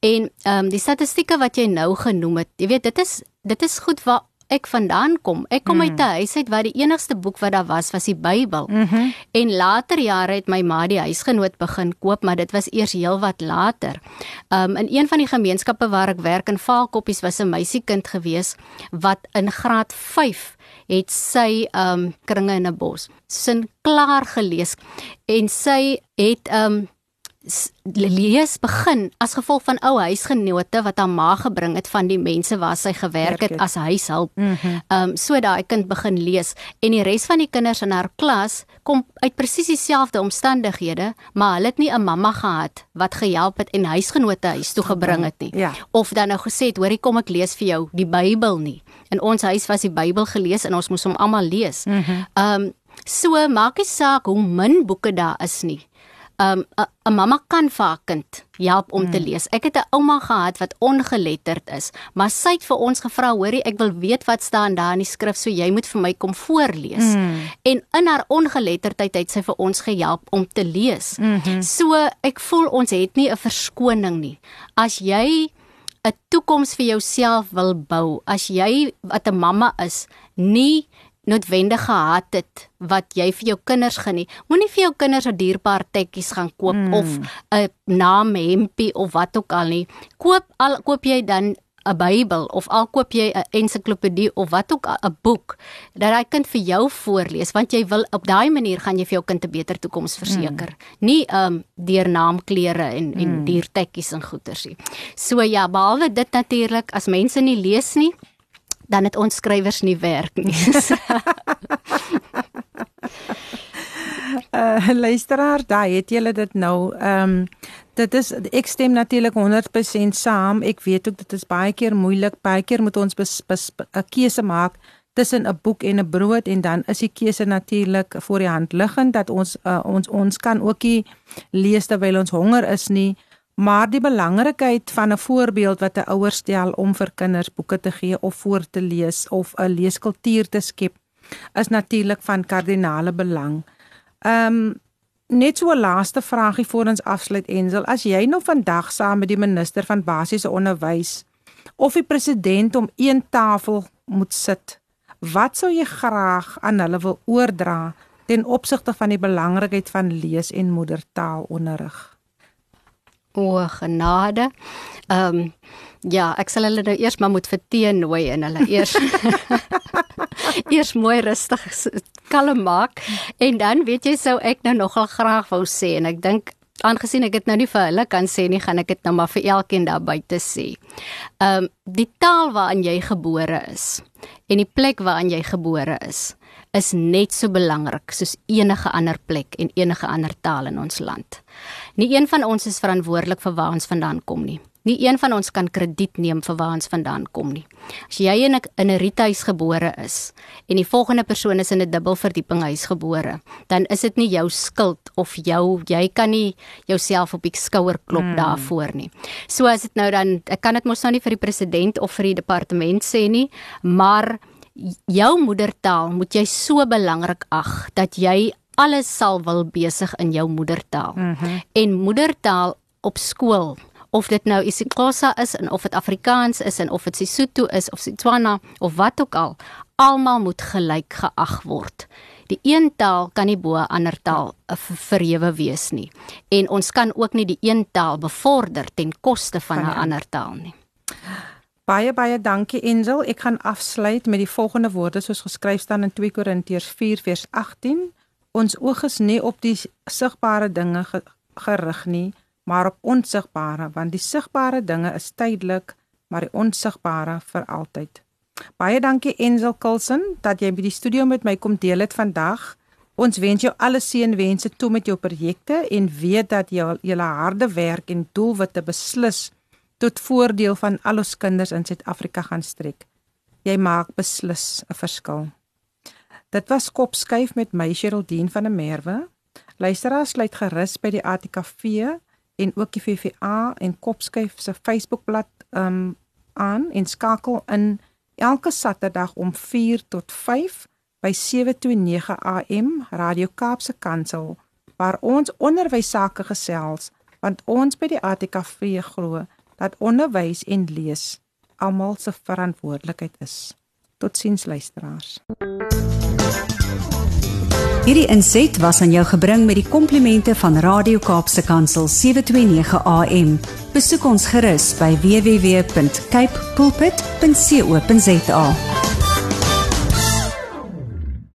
En um die statistieke wat jy nou genoem het, jy weet dit is dit is goed wat ek vandaan kom. Ek kom mm. uit 'n huis uit waar die enigste boek wat daar was was die Bybel. Mm -hmm. En later jare het my ma die huisgenoot begin koop, maar dit was eers heelwat later. Um in een van die gemeenskappe waar ek werk in Vaalkoppies was 'n meisiekind gewees wat in graad 5 het sy um kringe in 'n bos sin klaar gelees en sy het um lees begin as gevolg van ou huisgenote wat haar ma gebring het van die mense waar sy gewerk het as huishulp. Mhm. Ehm mm um, so daai kind begin lees en die res van die kinders in haar klas kom uit presies dieselfde omstandighede, maar hulle het nie 'n mamma gehad wat gehelp het en huisgenote huis toe gebring het nie. Ja. Of dan nou gesê het, "Hoorie, kom ek lees vir jou die Bybel nie." In ons huis was die Bybel gelees en ons moes hom almal lees. Mhm. Ehm mm um, so maak nie saak hoe min boeke daar is nie um, 'n mamma kan vir haar kind help om mm. te hmm. lees. Ek het 'n ouma gehad wat ongeletterd is, maar sy het vir ons gevra, hoorie, ek wil weet wat staan daar in die skrif, so jy moet vir my kom voorlees. Mm. En in haar ongeletterdheid het sy vir ons gehelp om te lees. Mm -hmm. So ek voel ons het nie 'n verskoning nie. As jy 'n toekoms vir jouself wil bou, as jy wat 'n mamma is, nie noodwendig gehad het wat jy vir jou kinders geniet. Moenie vir jou kinders 'n dierbaar tekkies gaan koop mm. of 'n naam hempie of wat ook al nie. Koop al koop jy dan 'n Bybel of al koop jy 'n ensiklopedie of wat ook 'n boek dat hy kind vir jou voorlees want jy wil op daai manier gaan jy vir jou kind 'n beter toekoms verseker. Mm. Nie um deur naamklere en en mm. diertekkies en goedersie. So ja, behalwe dit natuurlik as mense nie lees nie, dan het ons skrywers nie werk nie. uh *laughs* luisteraar, daai het julle dit nou. Ehm um, dit is ek stem natuurlik 100% saam. Ek weet ook dit is baie keer moeilik. Baie keer moet ons 'n keuse maak tussen 'n boek en 'n brood en dan is die keuse natuurlik voor die hand liggend dat ons uh, ons ons kan ook nie lees terwyl ons honger is nie. Maar die belangrikheid van 'n voorbeeld wat 'n ouer stel om vir kinders boeke te gee of voor te lees of 'n leeskultuur te skep is natuurlik van kardinale belang. Ehm um, net so 'n laaste vraagie voor ons afsluit Ensel, as jy nou vandag saam met die minister van basiese onderwys of die president om een tafel moet sit, wat sou jy graag aan hulle wil oordra ten opsigte van die belangrikheid van lees en moedertaalonderrig? O genade. Ehm um, ja, ek sal hulle nou eers maar moet verteen nooi en hulle eers *laughs* eers mooi rustig kalm maak en dan weet jy sou ek nou nogal graag wou sê en ek dink aangesien ek dit nou nie vir hulle kan sê nie, gaan ek dit nou maar vir elkeen daar buite sê. Ehm um, die taal waarin jy gebore is en die plek waarin jy gebore is is net so belangrik soos enige ander plek en enige ander taal in ons land. Nie een van ons is verantwoordelik vir waar ons vandaan kom nie. Nie een van ons kan krediet neem vir waar ons vandaan kom nie. As jy in 'n in 'n riethuis gebore is en die volgende persoon is in 'n dubbelverdieping huis gebore, dan is dit nie jou skuld of jou jy kan nie jouself op die skouer klop hmm. daarvoor nie. So as dit nou dan ek kan dit mos nou nie vir die president of vir die departement sê nie, maar jou moedertaal moet jy so belangrik ag dat jy alles sal wil besig in jou moedertaal. Mm -hmm. En moedertaal op skool of dit nou isiXhosa is en of dit Afrikaans is en of dit Sesotho is of Setswana of wat ook al, almal moet gelyk geag word. Die een taal kan nie bo 'n ander taal verhewe wees nie. En ons kan ook nie die een taal bevorder ten koste van 'n ander taal nie. Baie baie dankie Ensel. Ek gaan afsluit met die volgende woorde soos geskryf staan in 2 Korintiërs 4 vers 18. Ons oog is nie op die sigbare dinge gerig nie, maar op onsigbare, want die sigbare dinge is tydelik, maar die onsigbare vir altyd. Baie dankie Ensel Kulsen dat jy by die studio met my kom deel het vandag. Ons wens jou alle seënwense toe met jou projekte en weet dat jy julle harde werk en doelwitte beslis tot voordeel van al ons kinders in Suid-Afrika gaan strek. Jy maak beslis 'n verskil. Dit was Kopskuif met my Sherldien van der Merwe. Luisteraars sluit gerus by die ATKV en ook die VVA en Kopskuif se Facebookblad um aan en skakel in elke Saterdag om 4 tot 5 by 729 AM Radio Kaapse Kansel waar ons onderwys sake gesels want ons by die ATKV glo dat onderwys en lees almal se verantwoordelikheid is. Totsiens luisteraars. Hierdie inset was aan jou gebring met die komplimente van Radio Kaapse Kansel 729 AM. Besoek ons gerus by www.cape pulpit.co.za.